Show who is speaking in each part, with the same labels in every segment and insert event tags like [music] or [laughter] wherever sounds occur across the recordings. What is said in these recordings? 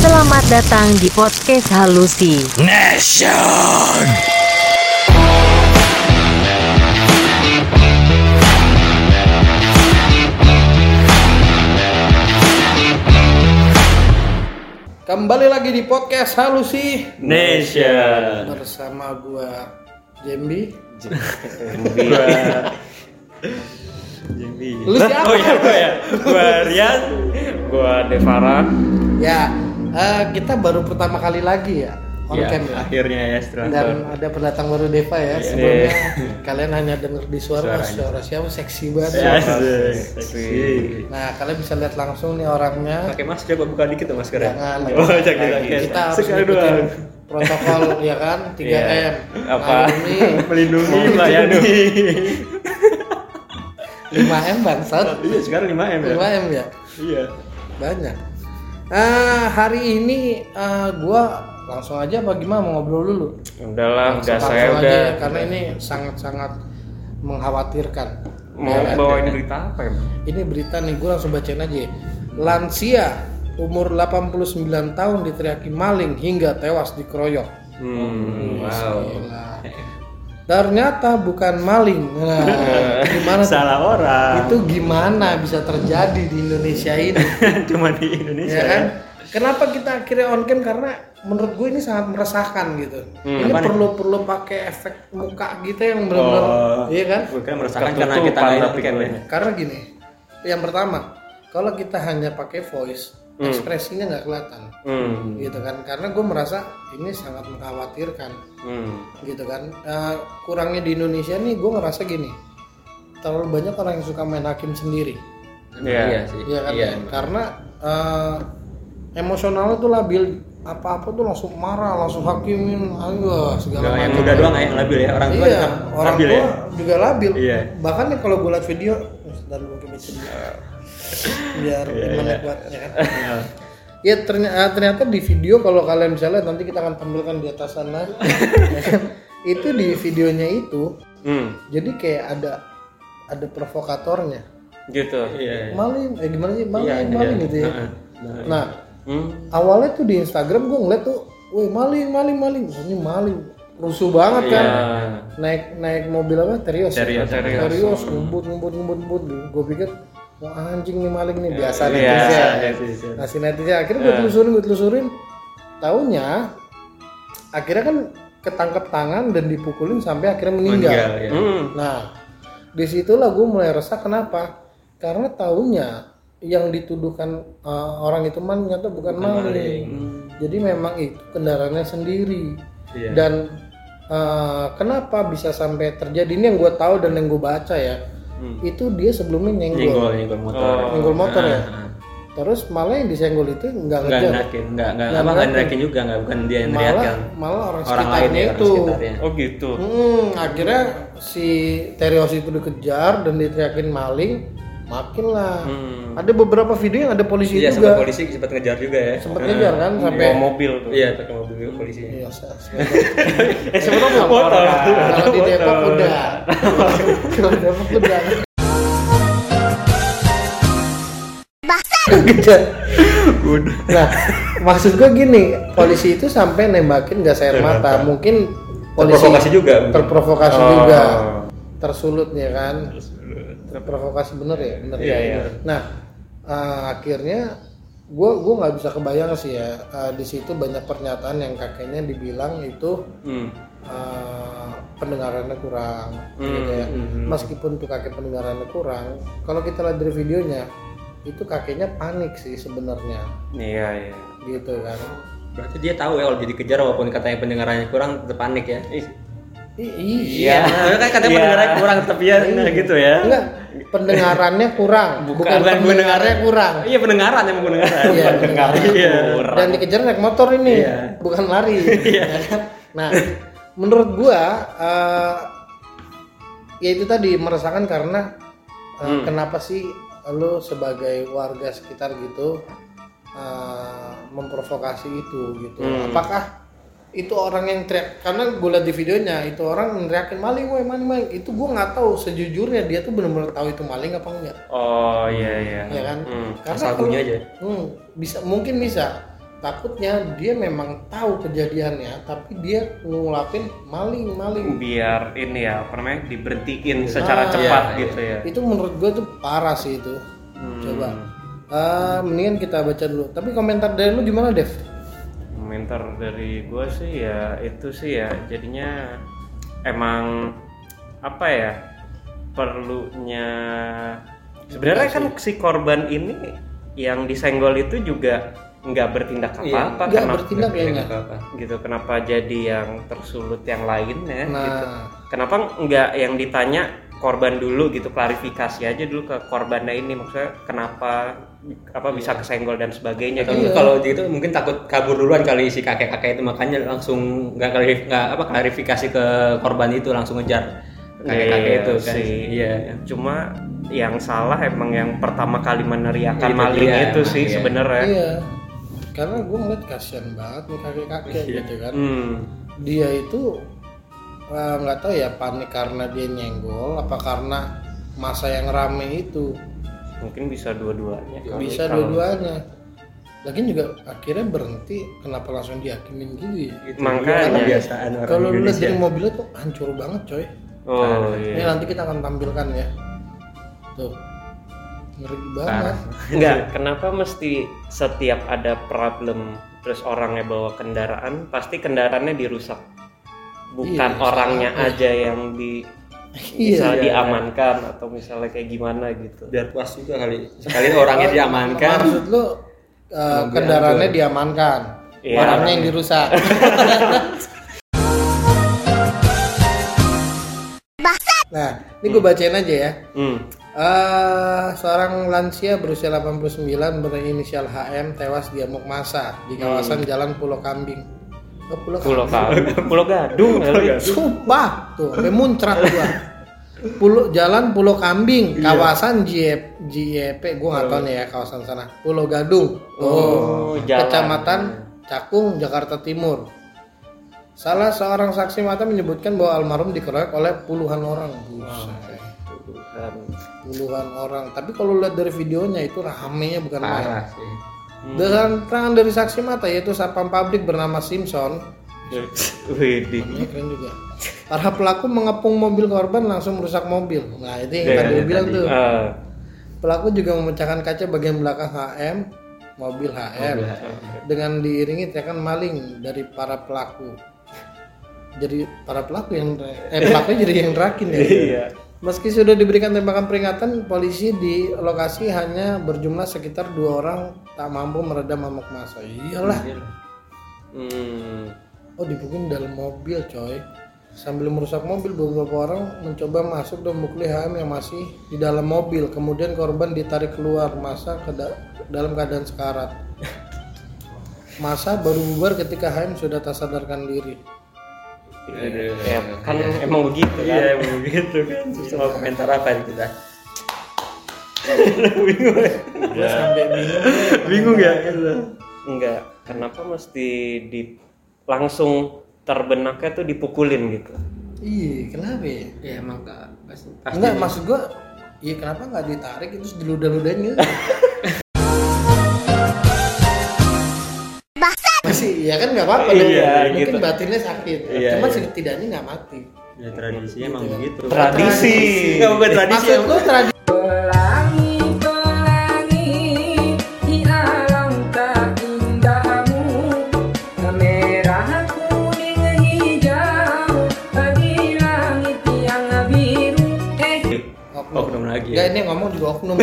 Speaker 1: Selamat datang di podcast Halusi.
Speaker 2: Nation.
Speaker 3: Kembali lagi di podcast Halusi
Speaker 2: Nation.
Speaker 3: bersama gua Jambi.
Speaker 2: Jambi.
Speaker 3: Lu siapa?
Speaker 2: Oh iya gua ya. Gua Rian. Gua Devara.
Speaker 3: Ya, eh, kita baru pertama kali lagi ya on
Speaker 2: Ya,
Speaker 3: cam ya.
Speaker 2: akhirnya ya setelah
Speaker 3: Dan
Speaker 2: tahun.
Speaker 3: ada pendatang baru Deva ya.
Speaker 2: Ini.
Speaker 3: Sebelumnya kalian hanya denger di suara
Speaker 2: Suaranya.
Speaker 3: suara siapa seksi banget.
Speaker 2: Ya,
Speaker 3: ya.
Speaker 2: seksi.
Speaker 3: Nah, kalian bisa lihat langsung nih orangnya.
Speaker 2: Pakai masker coba buka dikit tuh maskernya.
Speaker 3: Jangan.
Speaker 2: Oh, jangan.
Speaker 3: Kita harus
Speaker 2: Sekali doang.
Speaker 3: protokol [laughs] ya kan 3M.
Speaker 2: Iya. Apa?
Speaker 3: Melindungi
Speaker 2: Melindungi, melayani. [laughs]
Speaker 3: 5M bangsat.
Speaker 2: Iya, sekarang 5M ya.
Speaker 3: 5M ya.
Speaker 2: Iya.
Speaker 3: banyak Ah, hari ini ah, gua langsung aja apa gimana mau ngobrol dulu
Speaker 4: Udahlah,
Speaker 3: Langsung-
Speaker 4: udah saya udah
Speaker 3: ya, karena ini sangat-sangat mengkhawatirkan
Speaker 4: mau
Speaker 3: Ya kan?
Speaker 4: bawain berita apa ya?
Speaker 3: ini berita nih gua langsung bacain aja lansia umur 89 tahun diteriaki maling hingga tewas dikeroyok
Speaker 4: Hmm, wow.
Speaker 3: Gila. Ternyata bukan maling nah, [laughs] gimana tuh?
Speaker 2: Salah orang.
Speaker 3: itu gimana bisa terjadi di Indonesia ini [laughs]
Speaker 2: cuma di Indonesia.
Speaker 3: ya kan? Kenapa kita akhirnya on cam karena menurut gue ini sangat meresahkan gitu. ini
Speaker 2: Apa nih?
Speaker 3: perlu perlu pakai efek muka gitu yang benar-benar,
Speaker 2: Oh.
Speaker 3: iya kan?
Speaker 2: Bukan merasakan karena kita nggak
Speaker 4: tapi
Speaker 2: kan.
Speaker 4: kan.
Speaker 3: Karena gini, yang pertama, kalau kita hanya pakai voice, ekspresinya nggak kelihatan,
Speaker 4: Hmm.
Speaker 3: gitu kan? Karena gue merasa ini sangat mengkhawatirkan,
Speaker 4: Hmm.
Speaker 3: gitu kan? Eh, kurangnya di Indonesia nih, gue ngerasa gini, terlalu banyak orang yang suka main hakim sendiri.
Speaker 4: Iya.
Speaker 2: sih.
Speaker 3: Iya kan?
Speaker 2: Iya.
Speaker 3: Karena eh, emosionalnya tuh labil apa-apa tuh langsung marah, langsung hakimin, ayo segala
Speaker 2: Nggak yang
Speaker 3: macam.
Speaker 2: muda doang ya yang labil ya orang tua
Speaker 3: Iya,
Speaker 2: juga
Speaker 3: orang
Speaker 2: labil
Speaker 3: tua
Speaker 2: ya.
Speaker 3: juga labil.
Speaker 2: Iya.
Speaker 3: Bahkan nih kalau gue liat video, dan gue baca dulu. Biar
Speaker 2: Iya,
Speaker 3: gimana
Speaker 2: iya.
Speaker 3: kuatnya kan. Ya ternyata, ternyata di video kalau kalian bisa lihat nanti kita akan tampilkan di atas sana. ya [laughs] kan? itu di videonya itu,
Speaker 4: Hmm.
Speaker 3: jadi kayak ada ada provokatornya.
Speaker 4: Gitu.
Speaker 2: Iya.
Speaker 3: Maling, eh gimana sih maling,
Speaker 2: Iya,
Speaker 3: maling
Speaker 2: iya.
Speaker 3: gitu ya.
Speaker 2: Heeh.
Speaker 3: Nah,
Speaker 4: Hmm.
Speaker 3: awalnya tuh di Instagram gue ngeliat tuh, wih maling, maling, maling, ini maling, rusuh banget kan,
Speaker 4: Iya.
Speaker 3: naik naik mobil apa, Terios, ya?
Speaker 2: Terios,
Speaker 4: Terios.
Speaker 3: Terios, ngebut, ngebut, ngebut, ngebut, gue pikir, mau anjing nih maling nih biasa
Speaker 4: Iya,
Speaker 3: netizen,
Speaker 2: iya, iya.
Speaker 3: nah si netizen akhirnya gue telusurin, gue telusurin, taunya, akhirnya kan ketangkep tangan dan dipukulin sampai akhirnya meninggal.
Speaker 2: Meninggal, ya.
Speaker 4: Hmm.
Speaker 3: Nah, di situlah gue mulai resah kenapa? Karena taunya yang dituduhkan uh, orang itu maling ternyata bukan maling. Jadi memang itu kendaraannya sendiri.
Speaker 2: Iya.
Speaker 3: Dan uh, kenapa bisa sampai terjadi ini yang gue tahu dan yang gue baca ya, itu dia sebelumnya
Speaker 2: Nyenggol,
Speaker 3: nyenggol,
Speaker 2: nyenggol motor.
Speaker 4: Oh.
Speaker 3: nyenggol motor ya.
Speaker 2: Ah, ah.
Speaker 3: Terus malah yang disenggol itu nggak
Speaker 2: Enggak
Speaker 3: ngejar,
Speaker 2: nerakin, enggak enggak
Speaker 3: Nggak
Speaker 2: apa
Speaker 3: nerakin
Speaker 2: juga enggak bukan dia yang
Speaker 3: malah malah orang,
Speaker 2: Orang lain
Speaker 3: sekitarnya
Speaker 2: ya, orang
Speaker 3: itu.
Speaker 2: sekitarnya.
Speaker 4: Oh gitu.
Speaker 3: Hmm, akhirnya si Terios itu dikejar dan diteriakin maling, makin lah. Ada beberapa video yang ada polisi
Speaker 2: Iya,
Speaker 3: juga.
Speaker 2: sempat polisi sempat ngejar juga ya.
Speaker 3: Sempat ngejar kan sampai
Speaker 4: Bawa mobil tuh.
Speaker 2: Iya, pakai mobil juga polisi.
Speaker 3: Iya, [laughs]
Speaker 4: Eh, sebetulnya motor.
Speaker 3: Kalau di Depok udah. Kalau di Depok udah. Kejar. Nah, maksud gue gini, polisi itu sampai nembakin gas air mata. Mungkin polisi
Speaker 2: Terprovokasi juga.
Speaker 3: terprovokasi
Speaker 4: Oh.
Speaker 3: juga tersulut ya kan? Terprovokasi bener ya? Bener
Speaker 4: Iya,
Speaker 3: ya
Speaker 4: iya.
Speaker 3: nah eh, akhirnya gue gue nggak bisa kebayang sih ya eh, di situ banyak pernyataan yang kakeknya dibilang itu
Speaker 4: Hmm.
Speaker 3: eh, pendengarannya kurang. Gitu ya. meskipun tuh kakek pendengarannya kurang kalau kita lihat dari videonya itu kakeknya panik sih sebenarnya.
Speaker 4: Iya, iya.
Speaker 3: gitu kan.
Speaker 2: Berarti dia tahu ya kalau jadi kejar walaupun katanya pendengarannya kurang tetap panik ya.
Speaker 3: Iya
Speaker 2: Iya, kan katanya
Speaker 4: Iya.
Speaker 2: pendengarannya kurang tetap ya gitu ya.
Speaker 3: enggak pendengarannya kurang bukan,
Speaker 2: Bukan
Speaker 3: pendengarannya kurang
Speaker 2: Iya, pendengaran emang pendengaran.
Speaker 3: Iya, pendengaran.
Speaker 2: Iya.
Speaker 3: dan dikejar naik motor ini
Speaker 2: Iya.
Speaker 3: bukan lari Ya kan? nah menurut gua eh, ya itu tadi meresahkan karena eh, kenapa sih lo sebagai warga sekitar gitu eh, memprovokasi itu gitu apakah itu orang yang teriak karena gue liat di videonya itu orang teriakin maling woi maling maling. Itu gue nggak tahu sejujurnya dia tuh bener-bener tahu itu maling apa enggak.
Speaker 4: Oh iya iya.
Speaker 3: ya kan?
Speaker 4: Hmm.
Speaker 3: karena kalau-
Speaker 2: aja.
Speaker 3: hmm, bisa mungkin bisa. Takutnya dia memang tahu kejadiannya tapi dia ngulapin maling maling.
Speaker 4: Biar ini ya apa namanya diberhentiin secara
Speaker 3: Ah,
Speaker 4: cepat
Speaker 2: iya,
Speaker 4: gitu ya.
Speaker 3: Itu menurut gue tuh parah sih itu.
Speaker 4: Hmm.
Speaker 3: coba. Eh, mendingan kita baca dulu. Tapi komentar dari lu gimana Dev
Speaker 4: komentar dari gue sih ya itu sih ya jadinya emang apa ya perlunya sebenarnya kan si korban ini yang disenggol itu juga nggak bertindak
Speaker 2: Iya,
Speaker 4: apa-apa
Speaker 3: nggak
Speaker 4: kenapa
Speaker 3: bertindak ya nggak
Speaker 2: apa-apa.
Speaker 4: gitu kenapa jadi yang tersulut yang lainnya
Speaker 3: nah.
Speaker 4: Gitu kenapa nggak yang ditanya korban dulu gitu klarifikasi aja dulu ke korbannya ini maksudnya kenapa apa bisa kesenggol dan sebagainya
Speaker 2: Kalau
Speaker 4: gitu
Speaker 2: kalau gitu mungkin takut kabur duluan kali si kakek-kakek itu makanya langsung nggak klarif nggak apa klarifikasi ke korban itu langsung ngejar kakek-kakek
Speaker 4: Iya
Speaker 2: itu kan.
Speaker 4: sih.
Speaker 2: Iya.
Speaker 4: cuma yang salah emang yang pertama kali meneriakan
Speaker 2: Itu
Speaker 4: maling
Speaker 2: dia,
Speaker 4: itu sih
Speaker 2: iya.
Speaker 4: sebenarnya
Speaker 3: iya karena gue ngeliat kasihan banget nih kakek-kakek
Speaker 2: Iya.
Speaker 3: gitu kan
Speaker 4: hmm.
Speaker 3: dia itu eh, nggak tahu ya panik karena dia nyenggol apa karena masa yang rame itu
Speaker 4: mungkin bisa dua-duanya kali.
Speaker 3: Bisa dua-duanya. Lagian juga akhirnya berhenti. Kenapa langsung dihakimin gitu ya?
Speaker 2: Gitu.
Speaker 4: Makanya.
Speaker 2: Iya, kebiasaan orang
Speaker 3: kalau lu lihat dari mobilnya tuh hancur banget coy.
Speaker 4: Oh
Speaker 3: ini
Speaker 4: iya.
Speaker 3: Nanti kita akan tampilkan ya. Tuh. Ngeri banget.
Speaker 4: Enggak, kenapa mesti setiap ada problem terus orangnya bawa kendaraan pasti kendaraannya dirusak? Bukan
Speaker 3: Iya,
Speaker 4: orangnya
Speaker 3: salah.
Speaker 4: aja yang di
Speaker 3: Iya,
Speaker 4: misalnya
Speaker 2: iya.
Speaker 4: diamankan atau misalnya kayak gimana gitu
Speaker 2: biar puas juga kali sekali orangnya diamankan
Speaker 3: maksud lu uh, kendaraannya diamankan
Speaker 4: Iya.
Speaker 3: orangnya yang dirusak [laughs] nah ini gue bacain aja ya
Speaker 4: hmm.
Speaker 3: Eh, seorang lansia berusia 89 berinisial HM tewas di amuk masa di kawasan Jalan Pulau Kambing. Oh, Pulau,
Speaker 4: Pulau.
Speaker 3: Kambing, [laughs]
Speaker 4: Pulau Gadung kali.
Speaker 3: Sumpah, tuh, sampai muncrat gua. Pulau Jalan Pulau Kambing,
Speaker 4: Iya.
Speaker 3: kawasan JP, JP, gua nggak tahu nih ya kawasan sana. Pulau Gadung.
Speaker 4: Oh, jalan.
Speaker 3: Kecamatan Cakung, Jakarta Timur. Salah seorang saksi mata menyebutkan bahwa almarhum dikeroyok oleh puluhan orang. Buset
Speaker 4: Tuhan.
Speaker 3: puluhan orang tapi kalau lihat dari videonya itu ramenya bukan main
Speaker 2: parah sih
Speaker 3: dengan keterangan dari saksi mata yaitu satpam pabrik bernama Simpson. [laughs]
Speaker 4: Widih.
Speaker 3: namanya keren juga. Para pelaku mengepung mobil korban langsung merusak mobil. Nah itu yang
Speaker 4: Iya,
Speaker 3: tadi
Speaker 2: iya,
Speaker 3: lu bilang
Speaker 2: tadi.
Speaker 3: tuh.
Speaker 4: Ah,
Speaker 3: pelaku juga memecahkan kaca bagian belakang HM mobil HM dengan diiringi teriakan maling dari para pelaku. Jadi para pelaku yang eh pelaku jadi yang terakin ya. [laughs]
Speaker 4: Iya.
Speaker 3: Meski sudah diberikan tembakan peringatan, polisi di lokasi hanya berjumlah sekitar dua orang tak mampu meredam amuk massa. Iyalah.
Speaker 4: Hmm.
Speaker 3: Oh dipukulin dalam mobil coy. Sambil merusak mobil, beberapa orang mencoba masuk dan memukuli HM yang masih di dalam mobil. Kemudian korban ditarik keluar masa ke da- dalam keadaan sekarat. [laughs] Masa baru bubar ketika HM sudah tak sadarkan diri.
Speaker 4: Ya, kan emang begitu kan.
Speaker 2: iya emang begitu kan. [laughs] Susah mau komentar apa nih kita? [laughs]
Speaker 3: Gue sampai bingung.
Speaker 2: bingung ya?
Speaker 4: Enggak, kenapa mesti di langsung terbennaknya tuh dipukulin gitu?
Speaker 3: Iya, kenapa ya?
Speaker 2: ya emang kak pasti
Speaker 3: Enggak, maksud gua Iya kenapa nggak ditarik itu diludah-ludahin [laughs] ya kan nggak apa-apa dong.
Speaker 4: Iya,
Speaker 3: Mungkin
Speaker 4: gitu.
Speaker 3: batinnya sakit,
Speaker 2: Iya,
Speaker 3: cuma
Speaker 2: iya.
Speaker 3: setidaknya nggak mati.
Speaker 2: ya tradisinya emang begitu
Speaker 4: Tradisi.
Speaker 2: nggak bukan tradisi
Speaker 3: Maksud lu tradisi
Speaker 5: Pelangi, pelangi di alam tak indahmu Merah, kuning, hijau di langit yang biru Eh,
Speaker 2: oknum lagi
Speaker 3: Enggak,
Speaker 2: ya
Speaker 3: ini ngomong juga oknum.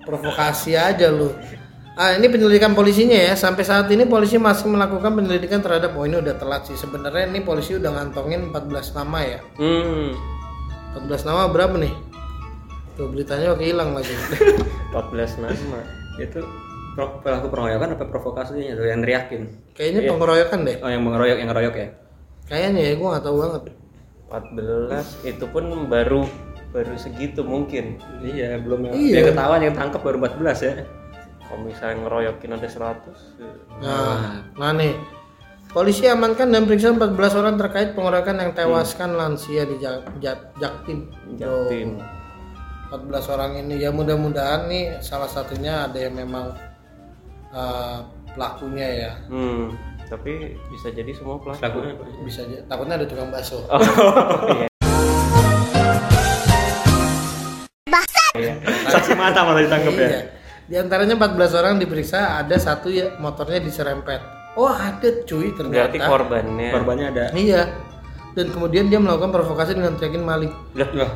Speaker 3: Provokasi aja lu. Ah, ini penyelidikan polisinya ya. Sampai saat ini polisi masih melakukan penyelidikan terhadap oh ini udah telat sih. Sebenarnya ini polisi udah ngantongin 14 nama ya.
Speaker 4: Hmm.
Speaker 3: 14 nama berapa nih? Tuh beritanya oke hilang lagi. [laughs]
Speaker 4: 14 nama.
Speaker 2: itu pro- pelaku pengeroyokan apa provokasinya tuh yang teriakin
Speaker 3: Kayaknya pengeroyokan deh.
Speaker 2: oh yang mengeroyok yang ngeroyok ya
Speaker 3: Kayaknya ya, gue nggak tahu banget.
Speaker 4: 14 itu pun baru baru segitu mungkin.
Speaker 2: iya belum yang
Speaker 3: Iya.
Speaker 2: yang ketahuan yang tangkap baru 14 ya
Speaker 4: Kalau misalnya ngeroyokin ada 100 eh,
Speaker 3: Nah, nah nih. Polisi amankan dan periksa 14 orang terkait pengeroyokan yang tewaskan lansia di Jak- Jak- Jaktim.
Speaker 4: Jaktim.
Speaker 3: Tuh, 14 orang ini ya mudah-mudahan nih salah satunya ada yang memang uh, pelakunya ya
Speaker 4: Hmm, tapi bisa jadi semua pelaku.
Speaker 2: Pelakunya apa?
Speaker 3: bisa aja takutnya ada tukang bakso
Speaker 4: Oh, iya.
Speaker 2: Iya. Saksi mata malah ditangkap ya.
Speaker 3: Di antaranya 14 orang diperiksa, ada satu ya motornya diserempet. Oh ada cuy ternyata.
Speaker 4: Berarti korbannya.
Speaker 2: Korbannya ada.
Speaker 3: Iya. Dan kemudian dia melakukan provokasi dengan teriakin maling.
Speaker 2: Lah, lah.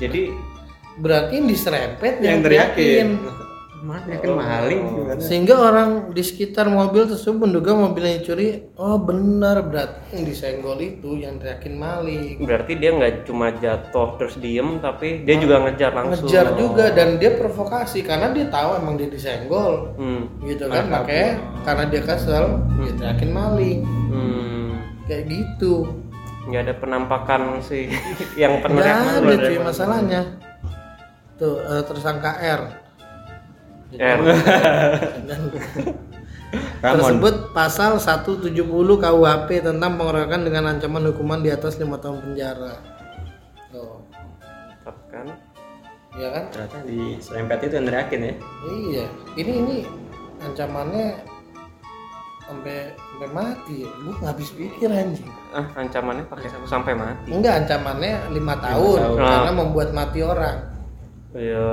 Speaker 4: Jadi
Speaker 3: Berarti yang diserempet
Speaker 2: Yang
Speaker 3: yang
Speaker 2: teriakin.
Speaker 3: teriakin.
Speaker 2: Mana kan maling gimana?
Speaker 3: Sehingga orang di sekitar mobil tersebut menduga mobil yang dicuri. Oh benar berarti yang disenggol itu yang teriakin maling.
Speaker 4: berarti dia nggak cuma jatuh terus diem, tapi dia juga ngejar langsung.
Speaker 3: Ngejar juga dan dia provokasi karena dia tahu emang dia disenggol.
Speaker 4: Hmm.
Speaker 3: Gitu kan makanya karena dia kesel dia teriakin maling.
Speaker 4: Hmm.
Speaker 3: Kayak gitu.
Speaker 4: Nggak ada penampakan sih [laughs] yang
Speaker 3: Nggak
Speaker 4: pernah
Speaker 3: ada cuy masalahnya. Tuh eh, tersangka R.
Speaker 4: Eh, [laughs]
Speaker 2: Ramon.
Speaker 3: Tersebut pasal 170 KUHP tentang pengeroyokan dengan ancaman hukuman di atas lima tahun penjara. Tuh,
Speaker 4: tetap kan?
Speaker 3: iya kan?
Speaker 2: Ternyata di serempet itu yang teriakin ya.
Speaker 3: Iya. Ini ini ancamannya sampai sampai mati. Gue nggak habis pikir anjing.
Speaker 4: Ah, ancamannya pakai sampai mati.
Speaker 3: Enggak ancamannya lima tahun,
Speaker 2: tahun.
Speaker 3: karena membuat mati orang.
Speaker 4: Iya.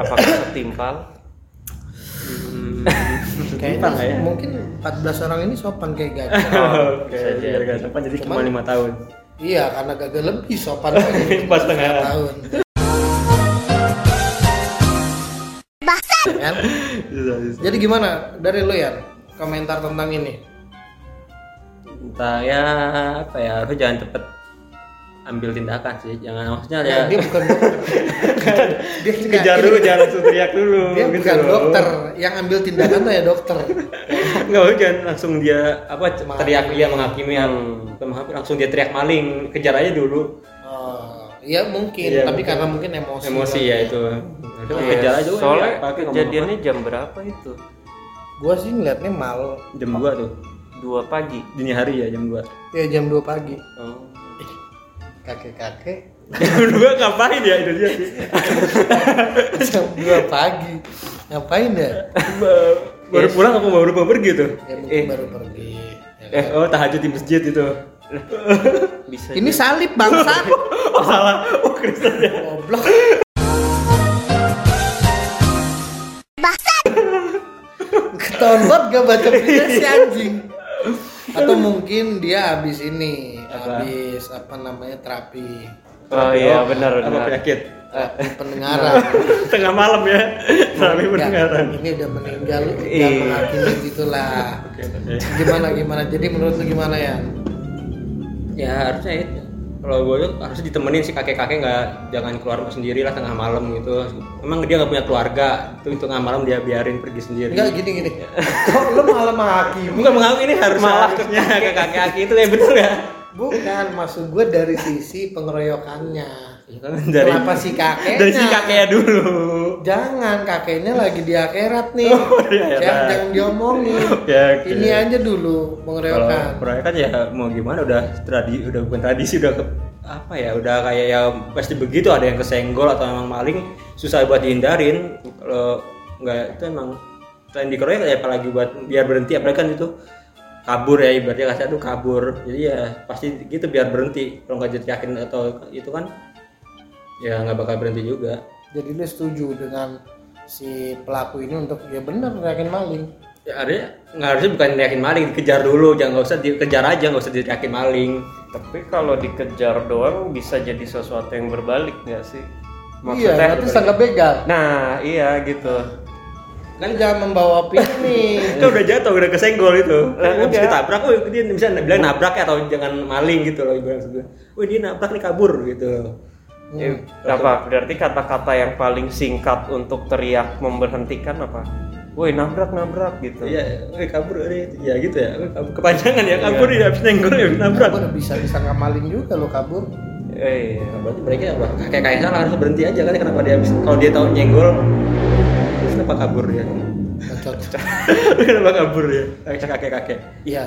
Speaker 4: Apakah setimpal? [laughs]
Speaker 3: Kayaknya
Speaker 2: ya?
Speaker 3: mungkin 14 orang ini sopan kayak gajah. [laughs]
Speaker 2: Oke,
Speaker 4: Bisa jadi.
Speaker 2: biar gak sopan jadi cuma
Speaker 3: Cuman-
Speaker 2: lima tahun.
Speaker 3: iya, karena gagal lebih sopan. [laughs]
Speaker 2: Pas tengah.
Speaker 3: tahun. Kan?
Speaker 2: Bisa, bisa.
Speaker 3: Jadi gimana dari lo ya komentar tentang ini?
Speaker 2: Entah ya apa ya, lu jangan cepet ambil tindakan sih, jangan maksudnya ya
Speaker 3: Ya, dia bukan dokter. [laughs] dia
Speaker 2: kejar dulu, jangan langsung teriak dulu.
Speaker 3: Dia
Speaker 2: gitu
Speaker 3: bukan
Speaker 2: loh.
Speaker 3: dokter, yang ambil tindakan tuh ya dokter. [laughs]
Speaker 2: Enggak, lu jangan langsung dia apa teriak dia menghakimi yang
Speaker 4: Hmm.
Speaker 2: menghakimi, langsung dia teriak maling, kejar aja dulu.
Speaker 3: Oh, iya mungkin,
Speaker 2: Iya,
Speaker 3: tapi
Speaker 2: mungkin.
Speaker 3: karena mungkin emosi.
Speaker 2: Emosi
Speaker 3: kali
Speaker 2: ya itu. Itu
Speaker 4: Iya,
Speaker 2: kejar aja udah,
Speaker 4: Soalnya
Speaker 2: ngomong
Speaker 4: kejadiannya jam berapa itu?
Speaker 3: Gua sih ngeliatnya mal,
Speaker 2: jam 2 tuh.
Speaker 4: Dua pagi.
Speaker 2: Dini hari ya jam 2.
Speaker 3: ya jam 2 pagi.
Speaker 4: Oh.
Speaker 3: Kakek-kakek [laughs]
Speaker 2: Jam 2 ngapain ya itu dia sih.
Speaker 3: jam 2 pagi. Ngapain ya?
Speaker 2: baru pulang apa baru mau pergi tuh?
Speaker 3: Ya mungkin baru pergi. ya kan?
Speaker 2: Eh, oh tahajud di masjid itu.
Speaker 4: Bisa.
Speaker 3: Ini salib bangsa. [laughs]
Speaker 2: Oh salah. Oh Kristen ya.
Speaker 3: Goblok. Ketahuan banget [laughs] gak baca berita si anjing. Atau mungkin dia habis ini? Habis apa namanya terapi
Speaker 4: Oh iya benar
Speaker 2: Apa
Speaker 4: benar.
Speaker 2: penyakit?
Speaker 3: terapi [laughs] pendengaran.
Speaker 2: Tengah malam ya.
Speaker 3: Enggak,
Speaker 2: pendengaran.
Speaker 3: ini udah meninggal, lu
Speaker 4: Iya.
Speaker 3: menghakimi gitulah.
Speaker 2: Oke.
Speaker 3: Gimana gimana? Jadi menurut lu gimana ya?
Speaker 2: Ya harusnya itu. Kalau gue tuh harusnya ditemenin si kakek-kakek nggak jangan keluar sendiri lah tengah malam gitu. Emang dia nggak punya keluarga, itu itu tengah malam dia biarin pergi sendiri.
Speaker 3: Enggak gini gini. Kok lu malah menghakimi?
Speaker 2: Bukan mengaku ini harus harusnya kakek-kakek itu yang betul ya.
Speaker 3: Bukan, maksud gue dari sisi pengeroyokannya.
Speaker 2: Ya kan, dari
Speaker 3: Kenapa si kakeknya?
Speaker 2: dari si kakeknya dulu.
Speaker 3: Jangan, kakeknya lagi di akhirat nih.
Speaker 2: Oh, di akhirat.
Speaker 3: jangan, jangan diomongin. [laughs]
Speaker 2: Ya, oke.
Speaker 3: Ini aja dulu
Speaker 2: Kalau
Speaker 3: pengeroyokan.
Speaker 2: proyek kan ya mau gimana udah tradi udah bukan tradisi udah ke, apa ya udah kayak ya pasti begitu ada yang kesenggol atau emang maling susah buat dihindarin kalau nggak itu emang selain dikeroyok ya apalagi buat biar berhenti apalagi kan itu kabur ya ibaratnya kasih tuh kabur jadi ya pasti gitu biar berhenti kalau nggak jadi yakin atau itu kan ya nggak bakal berhenti juga
Speaker 3: Jadi lu setuju dengan si pelaku ini untuk ya benar yakin maling.
Speaker 2: ya harusnya nggak harusnya bukan yakin maling dikejar dulu jangan nggak usah dikejar aja nggak usah yakin maling
Speaker 4: Tapi kalau dikejar doang bisa jadi sesuatu yang berbalik nggak sih?
Speaker 3: iya, nanti sangka begal.
Speaker 4: Nah iya gitu.
Speaker 3: Kan jangan membawa opini. [laughs]
Speaker 2: kan udah jatuh udah kesenggol itu
Speaker 4: Lah,
Speaker 2: habis
Speaker 4: enggak.
Speaker 2: ketabrak oh dia bisa bilang nabrak ya atau jangan maling gitu loh ibaratnya sebelah oh dia nabrak nih kabur gitu
Speaker 4: Ya, apa? Berarti kata-kata yang paling singkat untuk teriak memberhentikan apa? Woi nabrak nabrak gitu.
Speaker 2: iya eh, kabur eh, ya gitu ya kabur. kepanjangan ya kabur ya habis nenggol ya nabrak
Speaker 3: Kabur bisa disangka maling juga lo kabur.
Speaker 4: Eh, iya.
Speaker 2: Nah, berarti mereka apa kayak kayak salah harus berhenti aja kan kenapa dia habis kalau dia tahu nyenggol kenapa kabur dia
Speaker 3: Bacot. [laughs]
Speaker 2: kenapa kabur dia kakek kakek kakek
Speaker 3: Iya.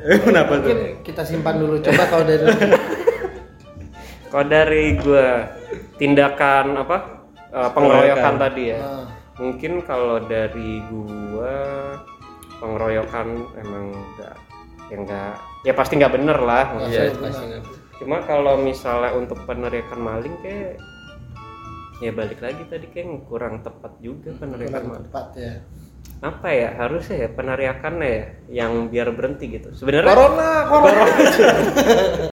Speaker 3: [laughs]
Speaker 2: kenapa tuh
Speaker 3: Mungkin kita simpan dulu. Coba kalau dari [laughs]
Speaker 4: Kalau dari gue tindakan apa? eh, pengeroyokan tadi ya.
Speaker 3: Nah,
Speaker 4: Mungkin kalau dari gua pengeroyokan emang enggak ya enggak ya pasti nggak bener lah
Speaker 2: iya pasti nggak.
Speaker 4: cuma kalau misalnya untuk peneriakan maling kayak ya balik lagi tadi kayak kurang tepat juga peneriakan
Speaker 3: kurang
Speaker 4: maling
Speaker 3: tepat ya.
Speaker 4: Apa ya harusnya ya peneriakannya ya yang biar berhenti gitu. Sebenarnya
Speaker 3: corona corona. [laughs]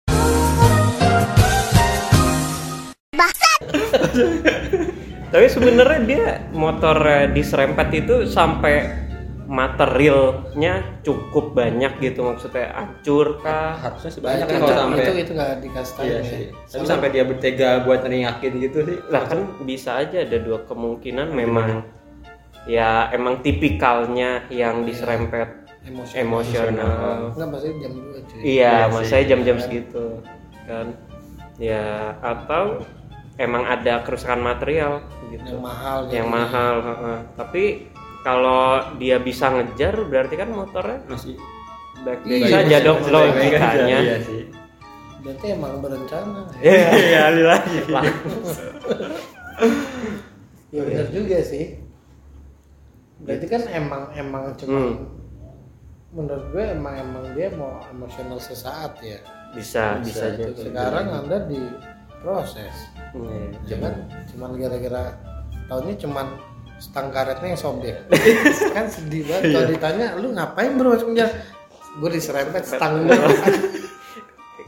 Speaker 4: Tapi sebenarnya dia motor diserempet itu sampai materialnya cukup banyak gitu maksudnya hancur kah?
Speaker 2: Harusnya sih banyak
Speaker 3: itu,
Speaker 2: kan kalau
Speaker 3: itu,
Speaker 2: sampai
Speaker 3: itu itu nggak dikasih tahu
Speaker 2: iya
Speaker 3: ya.
Speaker 2: sih. Tapi sampai dia bertega buat neringakin gitu sih.
Speaker 4: Lah kan bisa aja ada dua kemungkinan memang ya emang tipikalnya yang diserempet
Speaker 3: emosi
Speaker 4: emosional.
Speaker 3: Nggak maksudnya jam 2 cuy.
Speaker 4: Iya
Speaker 2: Iya
Speaker 4: masanya
Speaker 2: sih.
Speaker 4: jam-jam segitu kan. Ya atau emang ada kerusakan material gitu.
Speaker 3: Yang mahal
Speaker 4: yang
Speaker 3: gitu.
Speaker 4: mahal heeh. tapi kalau dia bisa ngejar berarti kan motornya
Speaker 2: masih
Speaker 4: baik-baik
Speaker 3: Iya,
Speaker 4: saja dong logikanya.
Speaker 2: iya sih.
Speaker 3: Berarti emang berencana.
Speaker 4: Iya, [laughs]
Speaker 2: iya Ali lagi
Speaker 3: ya benar juga sih. Berarti kan emang emang cuma
Speaker 4: Hmm.
Speaker 3: menurut gue emang emang dia mau emosional sesaat ya.
Speaker 4: Bisa bisa
Speaker 3: Itu
Speaker 4: jadi
Speaker 3: sekarang anda diproses
Speaker 4: Iya.
Speaker 3: cuman cuman gara-gara tahunnya cuman stang karetnya yang sobek. [laughs] Kan sedih banget. Kalau ditanya lu ngapain bro masuk penjara? Gue diserempet stang [laughs]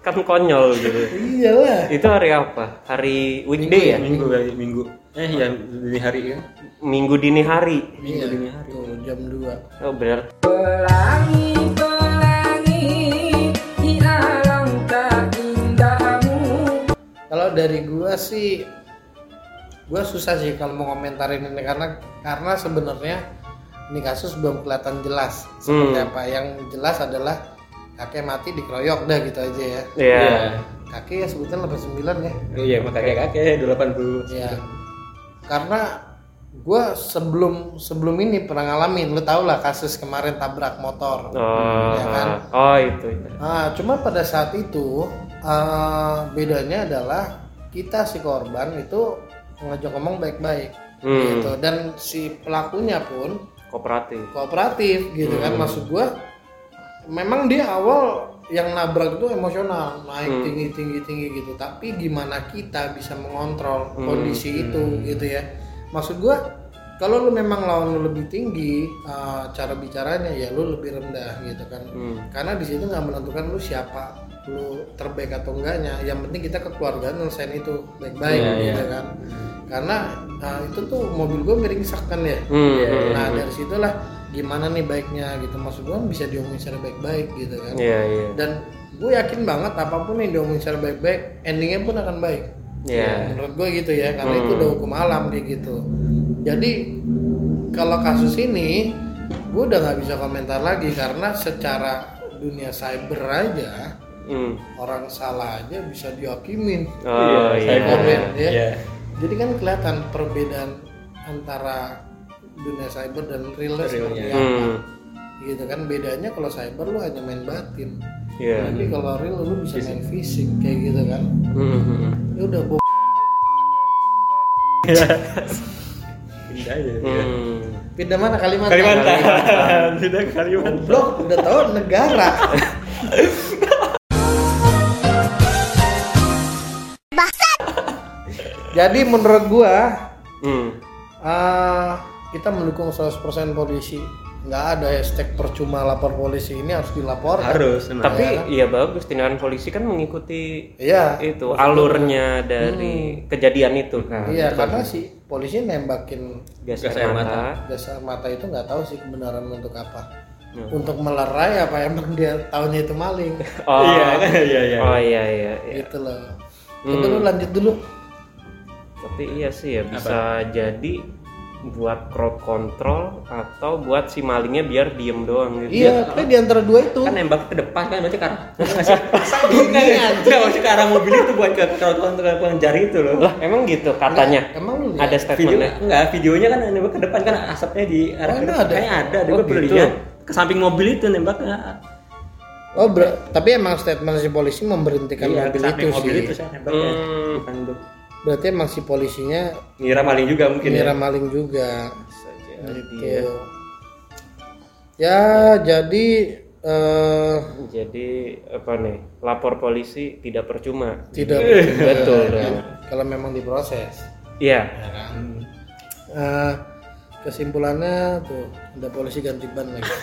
Speaker 4: kan konyol gitu.
Speaker 3: Iyalah
Speaker 4: itu hari apa? Hari weekday ya?
Speaker 2: minggu kali minggu. Eh ya dini hari kan
Speaker 4: minggu dini hari.
Speaker 2: Minggu
Speaker 3: Iya,
Speaker 2: dini hari.
Speaker 3: tuh jam 2
Speaker 4: oh benar
Speaker 5: Pelangi, pelangi, di alam tak indahmu.
Speaker 3: kalau dari gua sih gua susah sih kalau mau komentarin ini karena karena sebenarnya ini kasus belum kelihatan jelas seperti
Speaker 4: Hmm.
Speaker 3: apa yang jelas adalah kakek mati dikeroyok dah gitu aja ya
Speaker 4: Iya.
Speaker 3: kakek ya sebutnya 89 ya
Speaker 2: iya makanya kakek 80
Speaker 3: Iya. Karena gue sebelum sebelum ini pernah ngalamin, lu tau lah kasus kemarin tabrak motor.
Speaker 4: Oh,
Speaker 3: Ya kan?
Speaker 4: oh itu ya.
Speaker 3: Nah, cuma pada saat itu eh, bedanya adalah kita si korban itu ngajak ngomong baik-baik,
Speaker 4: Hmm.
Speaker 3: gitu. Dan si pelakunya pun
Speaker 4: kooperatif.
Speaker 3: kooperatif, gitu kan? Maksud gue, memang dia awal yang nabrak itu emosional, naik
Speaker 4: Hmm.
Speaker 3: tinggi tinggi tinggi gitu. Tapi gimana kita bisa mengontrol
Speaker 4: Hmm.
Speaker 3: kondisi itu, gitu ya? Maksud gue, kalau lu memang lawan lu lebih tinggi, uh, cara bicaranya ya lu lebih rendah gitu kan?
Speaker 4: Hmm.
Speaker 3: Karena di situ nggak menentukan lu siapa, lu terbaik atau enggaknya. Yang penting kita kekeluargaan nyelesain itu baik-baik,
Speaker 2: Iya,
Speaker 3: gitu
Speaker 2: iya.
Speaker 3: kan? Karena uh, itu tuh mobil gue miringsak kan ya.
Speaker 4: Hmm, hmm,
Speaker 3: Nah
Speaker 4: hmm.
Speaker 3: dari situlah gimana nih baiknya gitu maksud gue bisa diomongin secara baik-baik gitu kan.
Speaker 4: Iya, iya.
Speaker 3: Dan gue yakin banget apa pun yang diomongin secara baik-baik endingnya pun akan baik.
Speaker 4: Iya.
Speaker 3: Menurut gue gitu ya karena
Speaker 4: Hmm.
Speaker 3: itu udah hukum alam kayak gitu. Jadi kalau kasus ini gue udah nggak bisa komentar lagi karena secara dunia cyber aja
Speaker 4: Hmm.
Speaker 3: orang salah aja bisa dihakimin.
Speaker 4: Oh
Speaker 2: Iya,
Speaker 4: iya.
Speaker 2: saya
Speaker 3: komen, ya.
Speaker 2: Iya.
Speaker 3: Jadi kan kelihatan perbedaan antara dunia cyber dan real
Speaker 2: Realnya.
Speaker 3: seperti apa.
Speaker 4: Hmm.
Speaker 3: Gitu kan bedanya kalau cyber lu hanya main batin.
Speaker 4: Iya.
Speaker 3: Tapi kalau real lu bisa main fisik kayak gitu kan.
Speaker 4: Hmm, hmm, hmm.
Speaker 3: Ya udah bo
Speaker 2: Pindah aja.
Speaker 4: Hmm.
Speaker 3: pindah mana Kalimantan?
Speaker 2: Kalimantan. Pindah Kalimantan.
Speaker 3: Blok udah tahu negara. [laughs] Jadi menurut gua
Speaker 4: Hmm.
Speaker 3: eh, kita mendukung 100% polisi. Nggak ada hashtag percuma lapor polisi ini harus dilaporkan.
Speaker 2: Harus emang.
Speaker 4: Tapi
Speaker 3: Ya.
Speaker 4: iya bagus tindakan polisi kan mengikuti
Speaker 3: Iya.
Speaker 4: itu alurnya dari kejadian itu kan.
Speaker 3: Iya, karena si polisi nembakin
Speaker 4: Gas air mata.
Speaker 3: gas air mata itu nggak tahu sih kebenaran untuk apa.
Speaker 4: Hmm.
Speaker 3: Untuk melerai apa emang dia tahunya itu maling?
Speaker 4: Oh,
Speaker 2: Iya, [laughs] iya, iya.
Speaker 4: Oh iya iya. iya.
Speaker 3: Gitu loh. Itu lu lanjut dulu.
Speaker 4: Tapi iya sih ya bisa jadi buat crowd control atau buat si malingnya biar diem doang gitu.
Speaker 3: Iya, tapi di antara dua itu.
Speaker 2: kan nembak ke depan kan berarti ke arah nggak sih nggak maksudnya ke arah mobil itu buat ke crowd control pengejar itu loh
Speaker 4: Lah emang gitu katanya.
Speaker 3: Emang lu
Speaker 4: Ada
Speaker 3: lihat?
Speaker 2: video
Speaker 4: statementnya.
Speaker 2: enggak videonya kan nembak ke depan kan asapnya di arah
Speaker 3: Oh,
Speaker 2: ke
Speaker 3: itu ada?
Speaker 2: kayaknya ada
Speaker 4: Oh,
Speaker 2: dia gue
Speaker 4: gitu.
Speaker 2: lihat ke samping mobil itu nembaknya
Speaker 3: Oh, ber- tapi emang statement si polisi memberhentikan
Speaker 2: iya ke
Speaker 3: mobil itu
Speaker 2: mobil
Speaker 3: sih.
Speaker 2: itu saya nembaknya
Speaker 4: Hmm.
Speaker 2: bukan
Speaker 3: Berarti emang si polisinya
Speaker 2: ngira maling juga mungkin
Speaker 3: ngira
Speaker 2: ya
Speaker 3: maling juga.
Speaker 4: Bisa jadi
Speaker 3: Gitu.
Speaker 4: ya.
Speaker 3: Ya, jadi eh
Speaker 4: Jadi apa nih? Lapor polisi tidak percuma.
Speaker 3: tidak
Speaker 4: Betul.
Speaker 3: ya, kalau memang diproses.
Speaker 4: Iya.
Speaker 3: Ya kan? Eh, kesimpulannya tuh ada polisi ganti ban lagi. [laughs]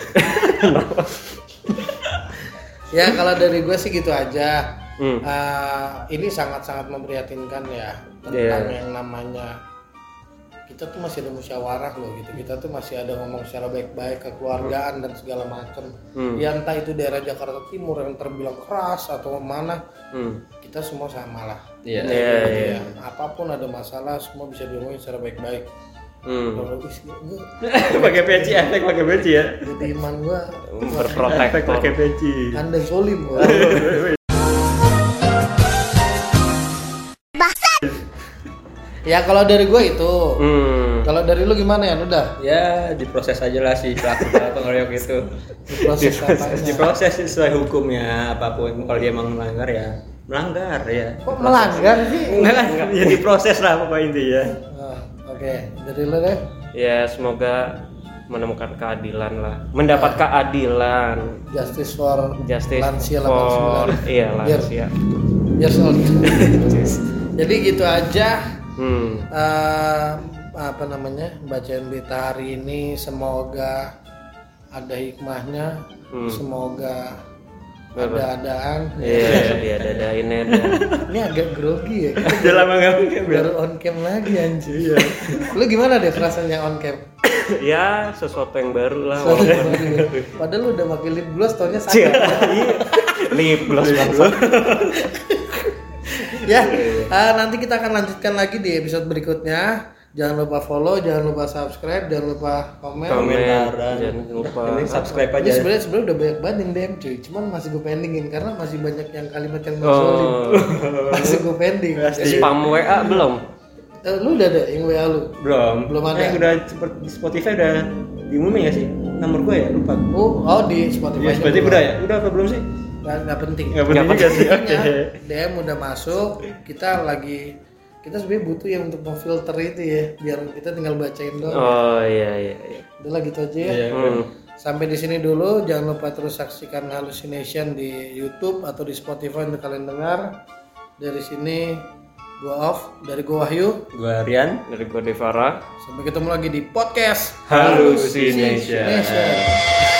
Speaker 3: ya kalau dari gue sih gitu aja.
Speaker 4: Hmm.
Speaker 3: Eh, ini sangat-sangat memprihatinkan ya
Speaker 4: Iya.
Speaker 3: tentang yang namanya kita tuh masih ada musyawarah loh gitu. Kita tuh masih ada ngomong secara baik-baik kekeluargaan dan segala macam.
Speaker 4: Hmm.
Speaker 3: Ya entah itu daerah Jakarta Timur yang terbilang keras atau mana,
Speaker 4: Hmm.
Speaker 3: kita semua sama lah.
Speaker 2: Iya.
Speaker 4: Iya, iya.
Speaker 3: Ya, apa pun ada masalah semua bisa diomongin secara baik-baik.
Speaker 4: Hmm.
Speaker 2: Pakai peci efek pakai peci ya.
Speaker 3: jadi iman gua
Speaker 4: Berprotektor.
Speaker 2: pakai peci.
Speaker 3: anda zolim gua. Ya kalau dari gua itu
Speaker 4: Hmm.
Speaker 3: kalau dari lu gimana ya udah
Speaker 2: Ya diproses aja lah si pelaku [laughs] pengeroyok itu.
Speaker 3: proses apa
Speaker 2: diproses sesuai hukumnya apa pun. Kalau dia emang melanggar ya melanggar ya.
Speaker 3: kok melanggar sih
Speaker 2: Enggak kan? Ya diproses lah pokoknya intinya.
Speaker 3: Ah, oke dari lu deh
Speaker 4: Ya semoga menemukan keadilan lah. Mendapat keadilan.
Speaker 3: justice for
Speaker 4: Justice
Speaker 3: lansia
Speaker 4: for
Speaker 3: 89
Speaker 4: iya lansia.
Speaker 3: years old jadi gitu aja
Speaker 4: Hmm.
Speaker 3: eh, apa namanya bacain berita hari ini semoga ada hikmahnya
Speaker 4: Hmm.
Speaker 3: semoga
Speaker 4: Apa?
Speaker 3: ada adaan
Speaker 4: Iya, [laughs] dia dadainnya dah.
Speaker 3: ini agak grogi ya [laughs]
Speaker 2: Udah lama nggak mungkin
Speaker 3: baru on cam lagi anjir [laughs] lu gimana deh rasanya on cam [coughs]
Speaker 4: ya sesuatu yang baru lah.
Speaker 3: padahal lu udah pakai lip gloss taunya
Speaker 4: Cia,
Speaker 3: sakit
Speaker 4: iya. Lip gloss bangsa.
Speaker 3: ya eh, nanti kita akan lanjutkan lagi di episode berikutnya jangan lupa follow jangan lupa subscribe jangan lupa komen
Speaker 4: Komen, jangan lupa.
Speaker 2: Ini subscribe
Speaker 3: Ini
Speaker 2: aja.
Speaker 3: sebenarnya sebenarnya udah banyak banget yang DM cuy, cuman masih gue pendingin karena masih banyak yang kalimat yang
Speaker 4: Oh.
Speaker 3: menzolim. masih gue pending.
Speaker 4: Spam WA belum?
Speaker 3: eh, lu udah ada yang WA lu?
Speaker 2: Belum.
Speaker 3: Belum ada.
Speaker 2: Eh, udah seperti di Spotify udah diumumin ya sih? Nomor gue ya lupa.
Speaker 3: Oh, oh di Spotify.
Speaker 2: Iya, Spotify udah ya? Udah apa belum sih?
Speaker 3: Nggak, nggak penting.
Speaker 2: Nggak penting juga sih. Oke.
Speaker 3: Intinya, DM udah masuk, kita lagi kita sebenarnya butuh ya untuk memfilter itu ya, biar kita tinggal bacain doang.
Speaker 4: Oh iya iya. iya.
Speaker 3: Udah lah gitu aja ya.
Speaker 2: Iya.
Speaker 4: Hmm.
Speaker 3: Sampai di sini dulu, jangan lupa terus saksikan Hallucination di YouTube atau di Spotify untuk kalian dengar. Dari sini gua off, dari gua Wahyu.
Speaker 2: Gue Rian.
Speaker 4: Dari gue Devara.
Speaker 3: Sampai ketemu lagi di podcast
Speaker 4: Hallucination.
Speaker 3: Hallucination.